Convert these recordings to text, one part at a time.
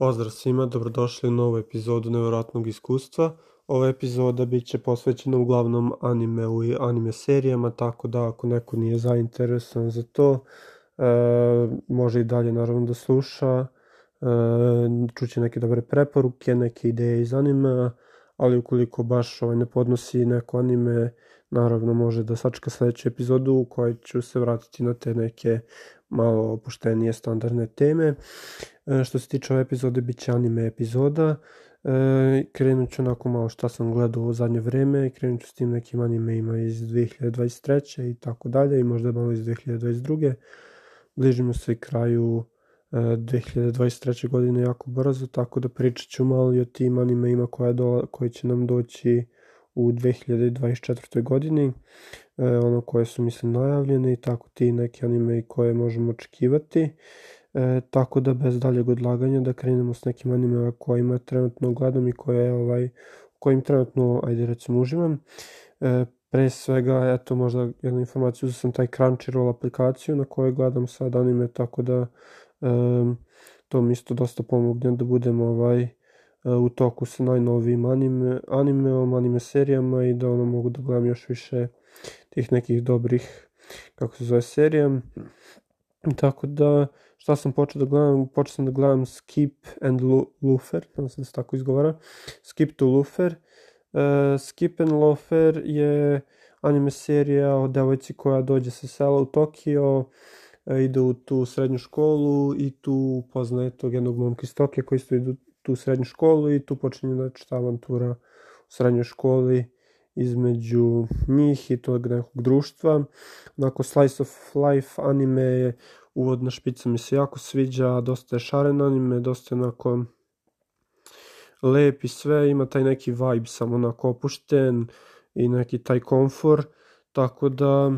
Pozdrav svima, dobrodošli u novu epizodu Nevjerojatnog iskustva. Ova epizoda bit će posvećena uglavnom animeu i anime serijama, tako da ako neko nije zainteresovan za to, e, može i dalje naravno da sluša, e, čuće neke dobre preporuke, neke ideje iz anime, ali ukoliko baš ovaj ne podnosi neko anime, naravno može da sačka sledeću epizodu u kojoj ću se vratiti na te neke malo opuštenije standardne teme. E, što se tiče ove epizode, bit će anime epizoda. E, krenut ću onako malo šta sam gledao u zadnje vreme, krenut ću s tim nekim animeima iz 2023. i tako dalje i možda malo iz 2022. Bližimo se kraju 2023. E, godine jako brzo, tako da pričat ću malo i o tim animeima koje, do, koji će nam doći u 2024. godini, e, ono koje su mislim najavljene i tako ti neki anime koje možemo očekivati. E, tako da bez daljeg odlaganja da krenemo s nekim animeima kojima trenutno gledam i koje ovaj kojim trenutno ajde recimo uživam. E, pre svega eto možda jednu informaciju uzeo sam taj Crunchyroll aplikaciju na kojoj gledam sad anime tako da e, to mi isto dosta pomogne da budem ovaj u toku sa najnovijim anime, animeom, anime serijama i da ono mogu da gledam još više tih nekih dobrih, kako se zove, serija. Tako da, šta sam počeo da gledam? Počeo sam da gledam Skip and Lufer, znam se da se tako izgovara. Skip to Lufer. Uh, Skip and Lufer je anime serija o devojci koja dođe sa sela u Tokio, uh, ide u tu srednju školu i tu poznaje tog jednog momka iz Tokija koji isto idu tu srednju školu i tu počinje znači ta avantura u srednjoj školi između njih i tog nekog društva. Onako Slice of Life anime je uvodna špica mi se jako sviđa, dosta je šaren anime, dosta je onako lep i sve, ima taj neki vibe samo onako opušten i neki taj komfor, tako da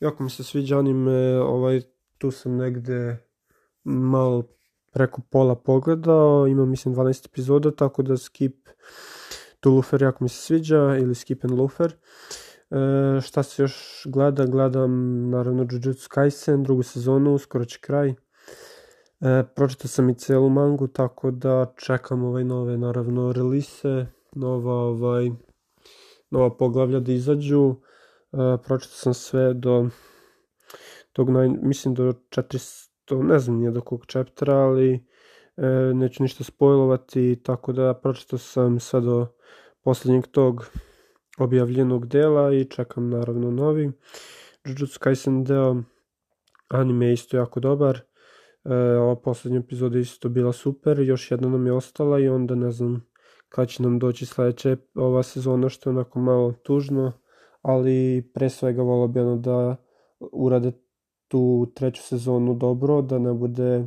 jako mi se sviđa anime, ovaj, tu sam negde malo preko pola pogledao, ima mislim 12 epizoda, tako da skip to Lufer jako mi se sviđa, ili skip and Lufer. E, šta se još gleda? Gledam naravno Jujutsu Kaisen, drugu sezonu, skoro će kraj. E, pročitao sam i celu mangu, tako da čekam ovaj nove naravno relise, nova ovaj nova poglavlja da izađu. E, pročitao sam sve do tog naj, mislim do 400 to ne znam nije do kog čeptera, ali e, neću ništa spojlovati, tako da pročitao sam sve do poslednjeg tog objavljenog dela i čekam naravno novi. Jujutsu Kaisen deo anime je isto jako dobar. E, ova poslednja epizoda isto bila super, još jedna nam je ostala i onda ne znam kada će nam doći sledeća ova sezona što je onako malo tužno, ali pre svega volao bi ono da urade tu treću sezonu dobro, da ne bude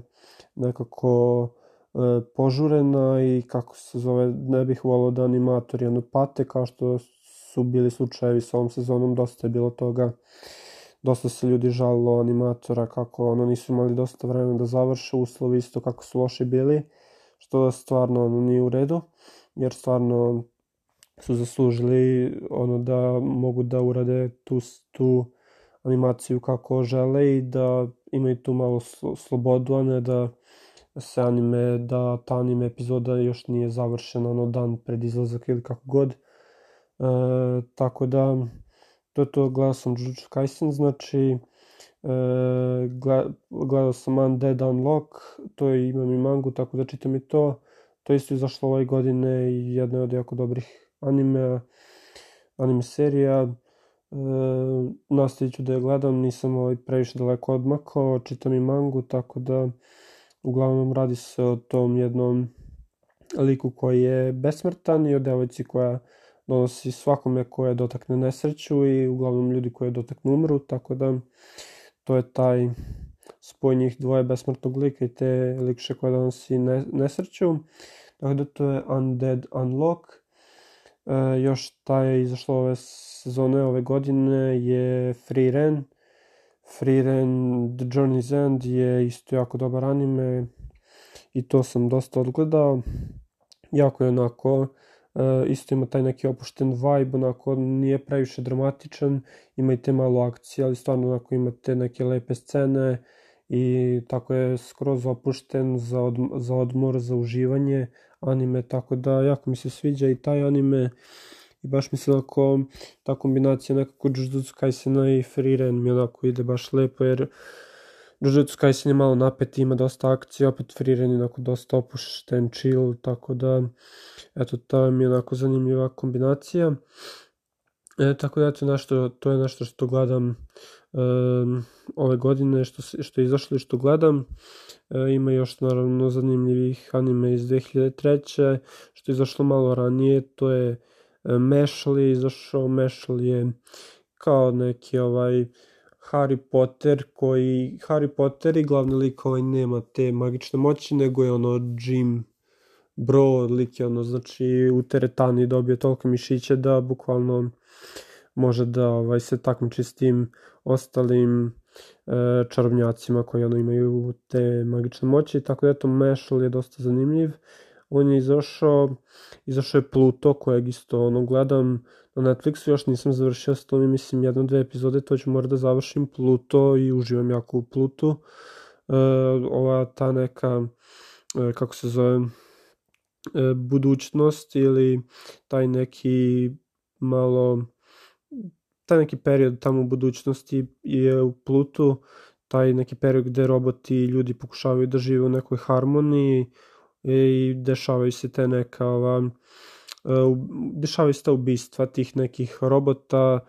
nekako požurena i kako se zove, ne bih volao da animatori ono pate kao što su bili slučajevi sa ovom sezonom, dosta je bilo toga. Dosta se ljudi žalilo animatora kako ono nisu imali dosta vremena da završe uslovi isto kako su loši bili što stvarno ono nije u redu jer stvarno su zaslužili ono da mogu da urade tu, tu animaciju kako žele i da imaju tu malo slobodu, a ne da se anime, da ta anime epizoda još nije završena ono dan pred izlazak ili kako god. E, tako da, to je to, gledao sam Jujutsu Kaisen, znači, e, gledao sam Undead Unlock, to je, imam i mangu, tako da čitam i to. To isto izašlo ove godine i jedna od jako dobrih anime, anime serija. E, nastavit ću da je gledam, nisam ovaj previše daleko odmakao, čitam i mangu, tako da uglavnom radi se o tom jednom liku koji je besmrtan i o devojci koja donosi svakome koje dotakne nesreću i uglavnom ljudi koje dotaknu umru, tako da to je taj spoj njih dvoje besmrtnog lika i te likše koja donosi nesreću. Tako da to je Undead Unlock. E, još taj je izašlo ove sezone ove godine je Free Ren. Free Ren The Journey's End je isto jako dobar anime i to sam dosta odgledao. Jako je onako, uh, isto ima taj neki opušten vibe, onako nije previše dramatičan, ima i te malo akcije, ali stvarno onako ima te neke lepe scene i tako je skroz opušten za, od, za odmor, za uživanje anime, tako da jako mi se sviđa i taj anime i baš mi se onako ta kombinacija nekako Jujutsu Kaisena i Frieren mi onako ide baš lepo jer Jujutsu Kaisen je malo napet, ima dosta akcije, opet Frieren je onako dosta opušten, chill, tako da eto ta mi je onako zanimljiva kombinacija. E, tako da eto nešto, to je nešto što gledam e, ove godine, što, što je izašlo i što gledam. E, ima još naravno zanimljivih anime iz 2003. što je izašlo malo ranije, to je Mešli izašao, Mešli je kao neki ovaj Harry Potter koji, Harry Potter i glavni lik ovaj nema te magične moći, nego je ono Jim Bro, lik je ono, znači u teretani dobio toliko mišića da bukvalno može da ovaj, se takmiči s tim ostalim e, čarobnjacima koji ono imaju te magične moći, tako da eto Mešl je dosta zanimljiv on je izašao, izašao je Pluto kojeg isto ono gledam na Netflixu, još nisam završio s tom i mislim jedno, dve epizode, to ću morati da završim Pluto i uživam jako u Plutu. E, ova ta neka, e, kako se zove, e, budućnost ili taj neki malo taj neki period tamo u budućnosti je u Plutu taj neki period gde roboti i ljudi pokušavaju da žive u nekoj harmoniji i dešavaju se te neka ova, e, dešavaju se ta ubistva tih nekih robota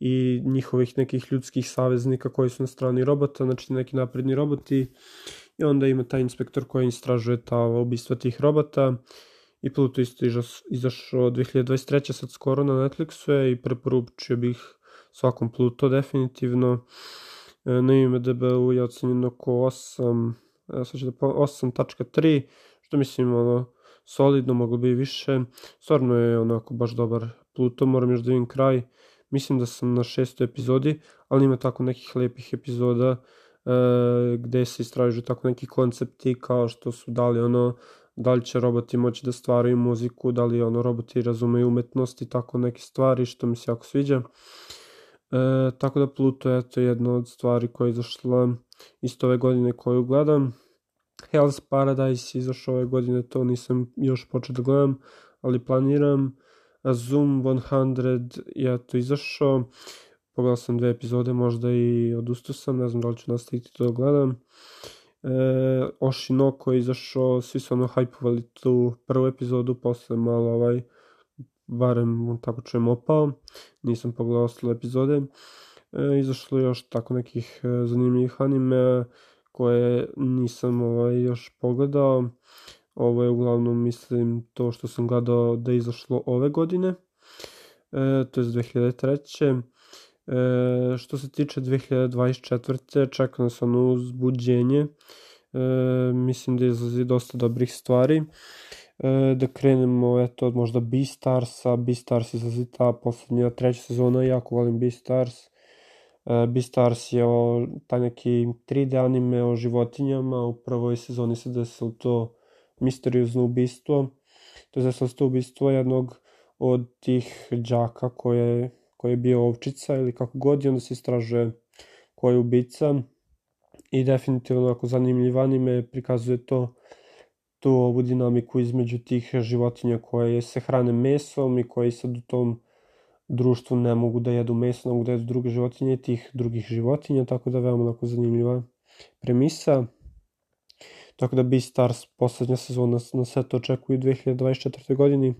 i njihovih nekih ljudskih saveznika koji su na strani robota, znači neki napredni roboti i onda ima taj inspektor koji istražuje ta ubistva tih robota i Pluto isto izašao 2023. sad skoro na Netflixu je i preporučio bih svakom Pluto definitivno. E, na IMDB-u je ocenjeno oko 8, sad ću da 8.3 što mislim ono solidno, moglo bi i više. Stvarno je onako baš dobar Pluto, moram još da vidim kraj. Mislim da sam na šestoj epizodi, ali ima tako nekih lepih epizoda e, gde se istražuju tako neki koncepti kao što su da li ono da li će roboti moći da stvaraju muziku, da li ono roboti razumeju umetnost i tako neke stvari što mi se jako sviđa. E, tako da Pluto je to jedna od stvari koja je izašla isto ove godine koju gledam. Hell's Paradise izašao ove godine, to nisam još počeo da gledam, ali planiram. A Zoom 100 je to izašao, pogledao sam dve epizode, možda i odustao sam, ne znam da li ću nastaviti to da gledam. E, Oshinoko je izašao, svi su ono hajpovali tu prvu epizodu, posle malo ovaj, barem tako čujem opao, nisam pogledao ostale epizode. E, izašlo još tako nekih e, zanimljivih anime, koje nisam ovaj, još pogledao. Ovo je uglavnom, mislim, to što sam gledao da je izašlo ove godine, e, to je 2003. E, što se tiče 2024. čeka nas ono uzbuđenje. E, mislim da izlazi dosta dobrih stvari. E, da krenemo, eto, od možda Beastarsa. Beastars izlazi ta poslednja treća sezona, jako volim Beastars. Beastars je o, taj neki 3D anime o životinjama, u prvoj sezoni se desilo to misteriozno ubistvo, to je desilo to ubistvo jednog od tih đaka koje, koje je bio ovčica ili kako god i onda se istražuje ko je ubica. I definitivno ako zanimljiv anime prikazuje to tu ovu dinamiku između tih životinja koje se hrane mesom i koji sad u tom društvu ne mogu da jedu meso, ne mogu da jedu druge životinje tih drugih životinja, tako da veoma onako zanimljiva premisa. Tako da Beastars poslednja sezona na sve to očekuje u 2024. godini.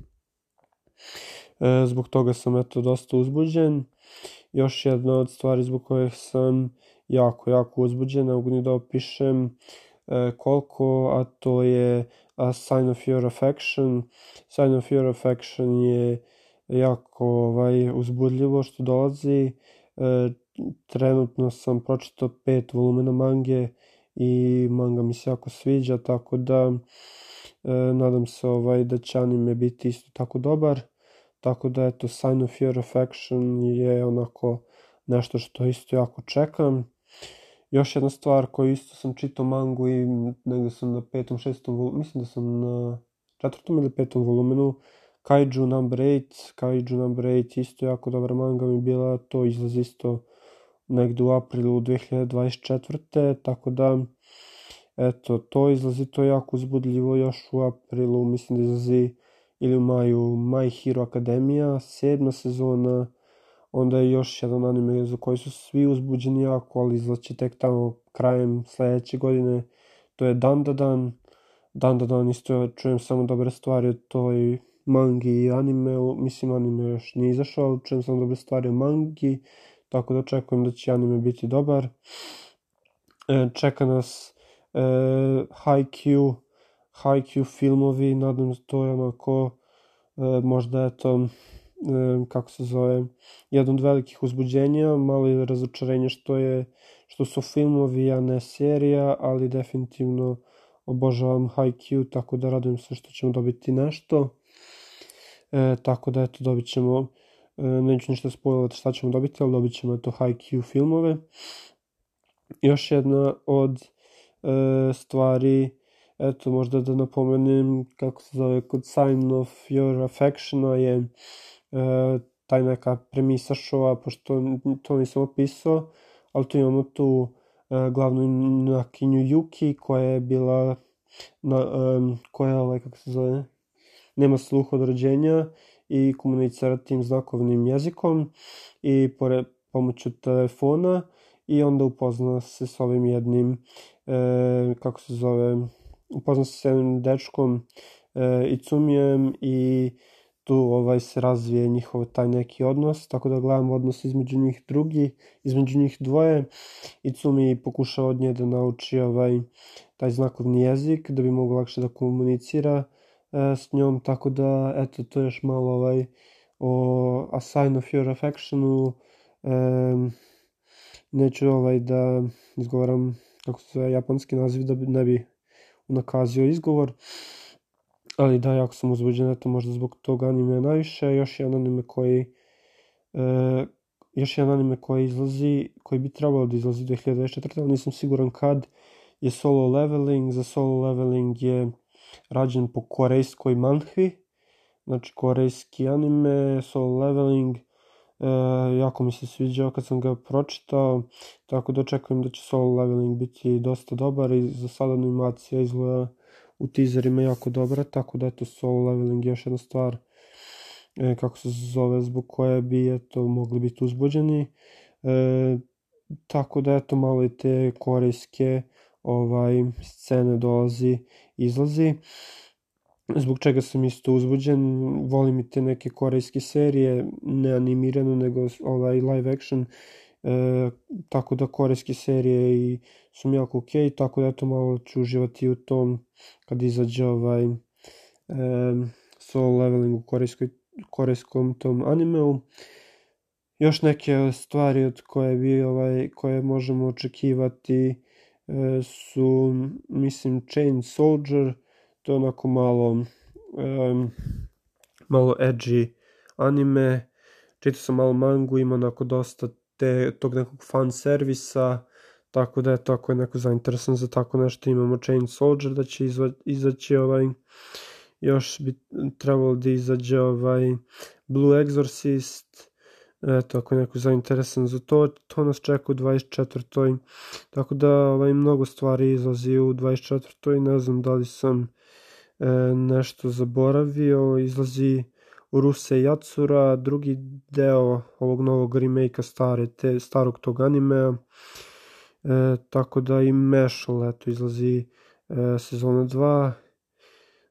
E, zbog toga sam eto dosta uzbuđen. Još jedna od stvari zbog kojih sam jako, jako uzbuđen, mogu ni da opišem e, koliko, a to je a Sign of Your Affection. Sign of Your Affection je jako ovaj, uzbudljivo što dolazi. E, trenutno sam pročitao pet volumena mange i manga mi se jako sviđa, tako da e, nadam se ovaj, da će anime biti isto tako dobar. Tako da eto, Sign of Your Affection je onako nešto što isto jako čekam. Još jedna stvar koju isto sam čitao mangu i negde sam na petom, šestom mislim da sam na četvrtom ili petom volumenu Kaiju Number 8, Kaiju Number 8 isto jako dobra manga mi bila, to izlazi isto negde u aprilu 2024. Tako da, eto, to izlazi, to jako uzbudljivo još u aprilu, mislim da izlazi ili u maju My Hero Academia, sedma sezona, onda je još jedan anime za koji su svi uzbuđeni jako, ali izlaće tek tamo krajem sledeće godine, to je Dandadan, Dandadan isto čujem samo dobre stvari o toj mangi i anime, mislim anime još nije izašao, čujem samo dobre stvari o mangi, tako da očekujem da će anime biti dobar. E, čeka nas e, Haikyuu, Haikyuu filmovi, nadam se to je onako, e, možda je to, e, kako se zove, jedan od velikih uzbuđenja, malo je razočarenje što je, što su filmovi, a ne serija, ali definitivno obožavam Haikyuu, tako da radujem se što ćemo dobiti nešto. E, tako da eto dobit ćemo, e, neću ništa spojlovati šta ćemo dobiti, ali dobit ćemo eto Haikyuu filmove. Još jedna od e, stvari, eto možda da napomenem kako se zove kod Sign of Your Affectiona je e, taj neka premisa showa, pošto to nisam opisao, ali tu imamo tu e, glavnu nakinju Yuki koja je bila na, e, koja je ovaj kako se zove nema sluh od rođenja i komunicira tim znakovnim jezikom i pored pomoću telefona i onda upozna se s ovim jednim, e, kako se zove, upozna se s jednim dečkom e, Icumijem i tu ovaj se razvije njihov taj neki odnos, tako da gledam odnos između njih drugi, između njih dvoje. Icumi pokušava od nje da nauči ovaj taj znakovni jezik da bi mogu lakše da komunicira s njom, tako da eto to je još malo ovaj o A Sign of Your Affectionu e, neću ovaj da izgovaram kako se zove japanski naziv da ne bi unakazio izgovor ali da jako sam uzbuđen eto možda zbog tog anime najviše još jedan anime koji e, još jedan anime koji izlazi koji bi trebalo da izlazi 2024. ali nisam siguran kad je solo leveling za solo leveling je rađen po korejskoj manhvi, znači korejski anime, solo leveling, e, jako mi se sviđao kad sam ga pročitao, tako da očekujem da će solo leveling biti dosta dobar i za sada animacija izgleda u teaserima jako dobra, tako da eto solo leveling je još jedna stvar e, kako se zove, zbog koje bi eto mogli biti uzbuđeni. E, tako da eto malo i te korejske ovaj scene dolazi izlazi. Zbog čega sam isto uzbuđen volim i te neke korejske serije ne animirano nego ovaj live action e, tako da korejske serije i su mi jako ok tako da eto malo ću uživati u tom kad izađe ovaj e, solo leveling u korejskoj, korejskom tom animeu. Još neke stvari od koje bi ovaj koje možemo očekivati su, mislim, Chain Soldier, to je onako malo, um, malo edgy anime, čitao sam malo mangu, ima onako dosta te, tog nekog fan servisa, tako da je to ako je neko zainteresan za tako nešto, imamo Chain Soldier da će izva, izaći ovaj, još bi trebalo da izađe ovaj Blue Exorcist, Eto, ako je zainteresan za to, to nas čeka u 24. Tako da ovaj, mnogo stvari izlazi u 24. Ne znam da li sam e, nešto zaboravio. Izlazi Ruse Yatsura, drugi deo ovog novog remake-a stare, te, starog tog animea. E, tako da i Mešal, eto, izlazi e, sezona 2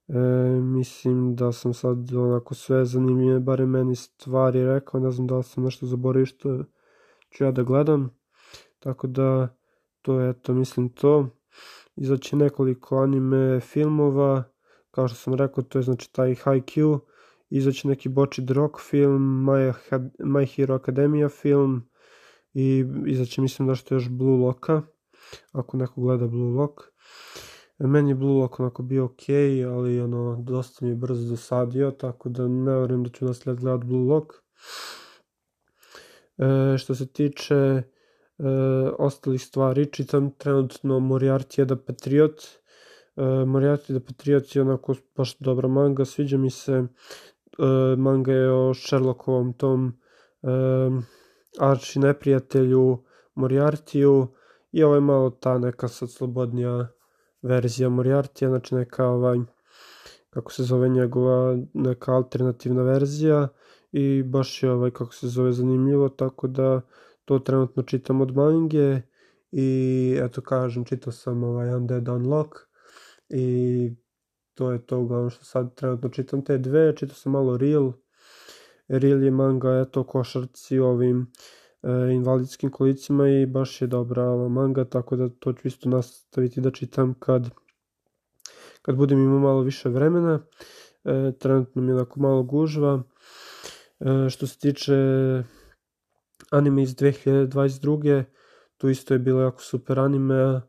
E, mislim da sam sad onako sve zanimljive, bare meni stvari rekao, ne znam da li sam nešto zaboravio što ću ja da gledam. Tako da, to je to, mislim to. Izaće nekoliko anime filmova, kao što sam rekao, to je znači taj Haikyuu, izaće neki Bochi Rock film, My, My Hero Academia film i izaće mislim da što još Blue Locka, ako neko gleda Blue Lock. Meni je Blue Lock onako bio ok, ali ono, dosta mi je brzo dosadio, tako da ne verujem da ću nasled gledat Blue Lock. E, što se tiče e, ostalih stvari, čitam trenutno Moriarty the Patriot. E, Moriarty the Patriot je onako baš dobra manga, sviđa mi se. E, manga je o Sherlockovom tom e, arči neprijatelju Moriartiju i ovo je malo ta neka sad slobodnija verzija Moriartija, znači neka ovaj, kako se zove njegova neka alternativna verzija i baš je ovaj, kako se zove, zanimljivo, tako da to trenutno čitam od mange i eto kažem, čitao sam ovaj Undead Unlock i to je to uglavnom što sad trenutno čitam. Te dve, čitao sam malo Real, Real je manga eto košarci ovim invalidskim kolicima i baš je dobra manga, tako da to ću isto nastaviti da čitam kad, kad budem imao malo više vremena. E, trenutno mi je onako malo gužva. E, što se tiče anime iz 2022. Tu isto je bilo jako super anime.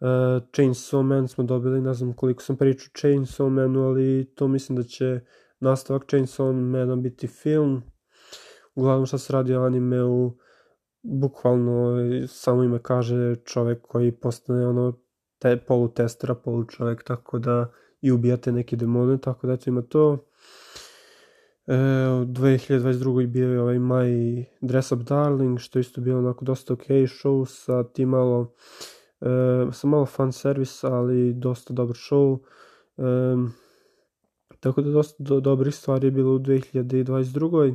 Uh, Chainsaw Man smo dobili, ne znam koliko sam pričao Chainsaw Manu, ali to mislim da će nastavak Chainsaw Mana biti film. Uglavnom šta se radi o animeu, bukvalno samo ime kaže čovek koji postane ono te, polu testera, polu čovek, tako da i ubijate neke demone, tako da eto ima to. E, u 2022. bio je ovaj My Dress Up Darling, što isto bilo onako dosta ok show sa ti malo, e, sa malo fan service, ali dosta dobar show. E, tako da dosta do, dobrih stvari je bilo u 2022.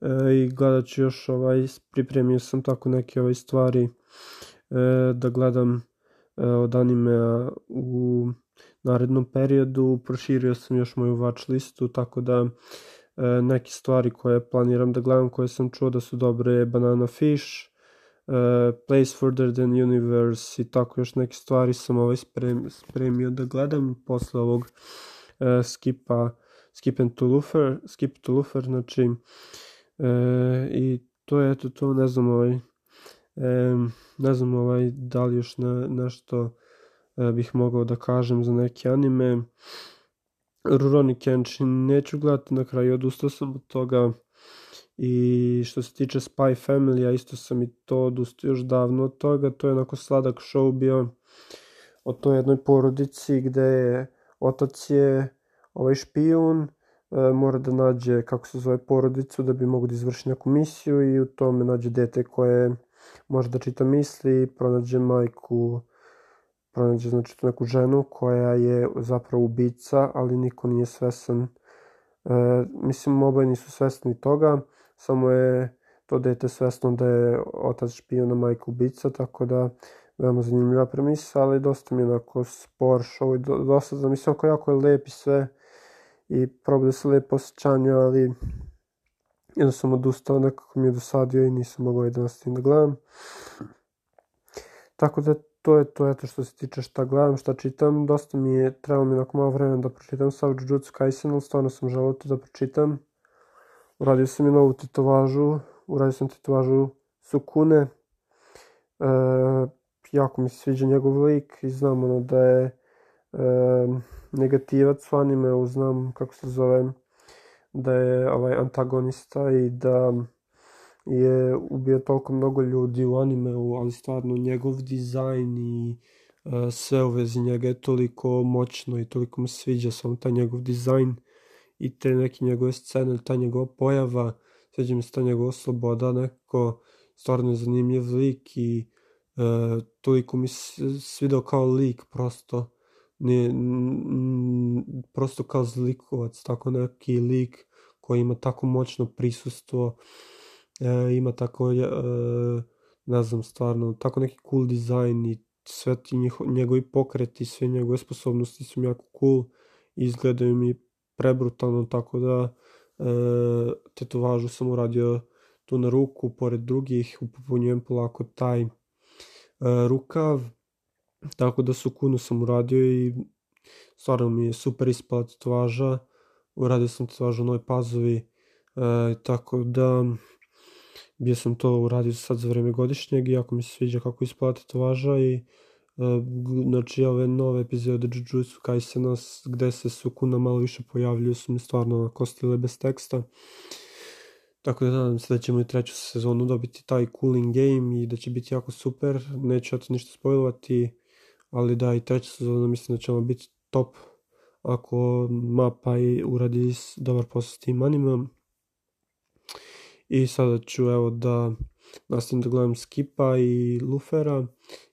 E, I gledat ću još ovaj, pripremio sam tako neke ovaj stvari e, da gledam e, od animea u narednom periodu. Proširio sam još moju watch listu, tako da e, neke stvari koje planiram da gledam, koje sam čuo da su dobre, Banana Fish, Place Further Than Universe i tako još neke stvari sam ovaj sprem, spremio da gledam posle ovog skipa Skip and to Lufer, Skip to Lufer, znači e, i to je eto to, ne znam ovaj, e, ne znam ovaj da li još na, nešto E, bih mogao da kažem za neke anime. Rurouni Kenshin neću gledati, na kraju odustao sam od toga. I što se tiče Spy Family, ja isto sam i to odustao još davno od toga. To je onako sladak show bio o toj jednoj porodici gde je otac je ovaj špijun, mora da nađe kako se zove porodicu da bi mogo da izvrši neku misiju i u tome nađe dete koje može da čita misli, pronađe majku pronađe znači tu neku ženu koja je zapravo ubica, ali niko nije svesan. E, mislim, oboje nisu svesni toga, samo je to dete svesno da je otac špijuna, majka ubica, tako da veoma zanimljiva premisa, ali dosta mi je onako spor show i dosta da mislim ako jako je lep i sve i probao se lepo osjećanje, ali jednostavno odustao, nekako mi je dosadio i nisam mogao da nastavim da gledam. Tako da to je to eto što se tiče šta gledam, šta čitam. Dosta mi je, trebalo mi onako malo vremena da pročitam sa Jujutsu Kaisen, ali stvarno sam želeo to da pročitam. Uradio sam i novu tetovažu, uradio sam tetovažu Sukune. E, jako mi se sviđa njegov lik i znam ono da je e, negativac u anime, znam kako se zove, da je ovaj antagonista i da je ubio toliko mnogo ljudi u animeu, ali stvarno njegov dizajn i uh, sve u vezi njega je toliko moćno i toliko mi sviđa samo taj njegov dizajn i te neke njegove scene, ta njegova pojava, sviđa mi se ta njegova sloboda, neko stvarno zanimljiv lik i uh, toliko mi svidao kao lik prosto, ne, prosto kao zlikovac, tako neki lik koji ima tako moćno prisustvo e, ima tako, e, ne znam, stvarno, tako neki cool dizajn i sve ti njiho, njegovi pokreti, sve njegove sposobnosti su mi jako cool izgledaju mi prebrutalno, tako da e, tetovažu sam uradio tu na ruku, pored drugih, upopunjujem polako taj e, rukav, tako da su kunu sam uradio i stvarno mi je super ispala tetovaža, uradio sam tetovažu u Noj Pazovi, e, tako da bio sam to uradio sad za vreme godišnjeg i jako mi se sviđa kako isplata tetovaža i uh, znači ove nove epizode Jujutsu Kaisena gde se Sukuna malo više pojavljuju su mi stvarno kostile bez teksta. Tako da nadam se da ćemo i treću sezonu dobiti taj cooling game i da će biti jako super. Neću ja to ništa spojlovati ali da i treća sezona mislim da ćemo biti top ako mapa i uradi dobar posao s tim animom I sada ću evo da nastavim da gledam Skipa i Lufera.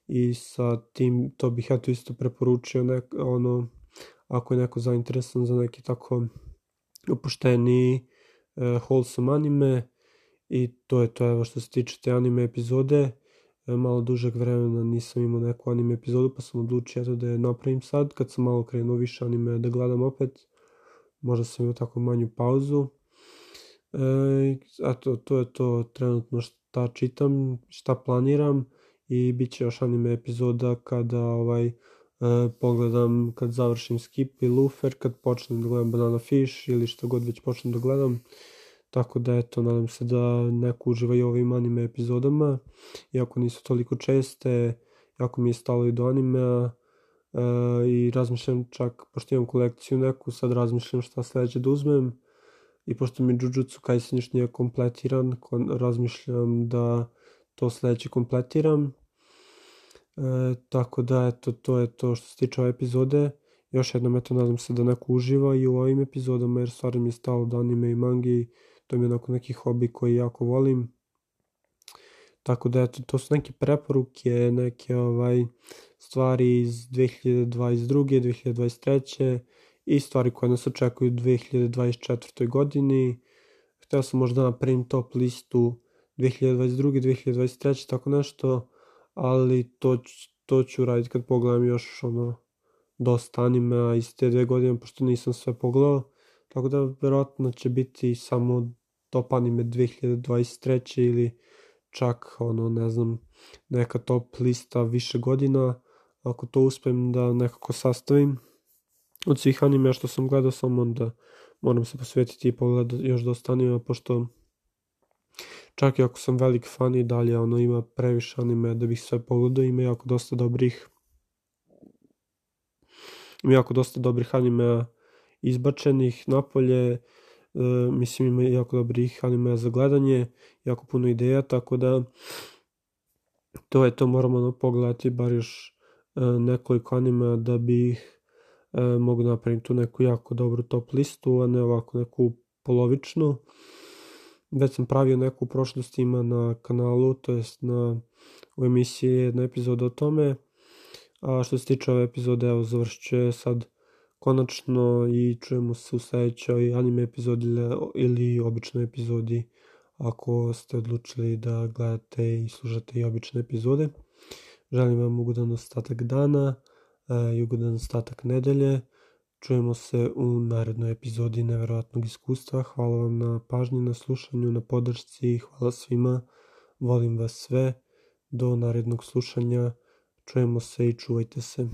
I sa tim to bih ja to isto preporučio nek, ono ako je neko zainteresan za neki tako opušteni uh, wholesome anime. I to je to evo što se tiče te anime epizode. e, malo dužeg vremena nisam imao neku anime epizodu pa sam odlučio eto da je napravim sad kad sam malo krenuo više anime da gledam opet možda sam imao tako manju pauzu e, eto to je to trenutno šta čitam šta planiram i bit će još anime epizoda kada ovaj Uh, pogledam kad završim Skip i Lufer, kad počnem da gledam Banana Fish ili što god već počnem da gledam. Tako da eto, nadam se da neko uživa i ovim anime epizodama, iako nisu toliko česte, jako mi je stalo i do animea uh, i razmišljam čak, pošto imam kolekciju neku, sad razmišljam šta sledeće da uzmem i pošto mi Jujutsu Kaisen još nije kompletiran, razmišljam da to sledeće kompletiram E, tako da, eto, to je to što se tiče ove epizode. Još jednom, eto, nadam se da neko uživa i u ovim epizodama, jer stvarno mi je stalo do anime i mangi. To mi je onako neki hobi koji jako volim. Tako da, eto, to su neke preporuke, neke ovaj, stvari iz 2022. 2023. i stvari koje nas očekuju u 2024. godini. Hteo sam možda napravim top listu 2022. 2023. tako nešto ali to, to ću raditi kad pogledam još ono dosta anime iz te dve godine, pošto nisam sve pogledao, tako da verovatno će biti samo top anime 2023. ili čak ono ne znam neka top lista više godina ako to uspem da nekako sastavim od svih anime što sam gledao samo onda moram se posvetiti i pogledati još dosta anime pošto čak i ako sam velik fan i dalje ono ima previše anime da bih sve pogledao, ima jako dosta dobrih ima jako dosta dobrih anime izbačenih napolje, e, mislim ima jako dobrih anime za gledanje, jako puno ideja, tako da to je to, moramo ono pogledati bar još e, nekoliko anime da bih e, mogu napraviti tu neku jako dobru top listu, a ne ovako neku polovičnu već sam pravio neku u prošlosti ima na kanalu, to jest na, u emisiji jedna epizoda o tome. A što se tiče ove epizode, evo završit će sad konačno i čujemo se u sledećoj anime epizodi ili običnoj epizodi ako ste odlučili da gledate i slušate i obične epizode. Želim vam ugodan ostatak dana i ugodan ostatak nedelje. Čujemo se u narednoj epizodi Neverovatnog iskustva. Hvala vam na pažnji, na slušanju, na podršci. Hvala svima. Volim vas sve. Do narednog slušanja. Čujemo se i čuvajte se.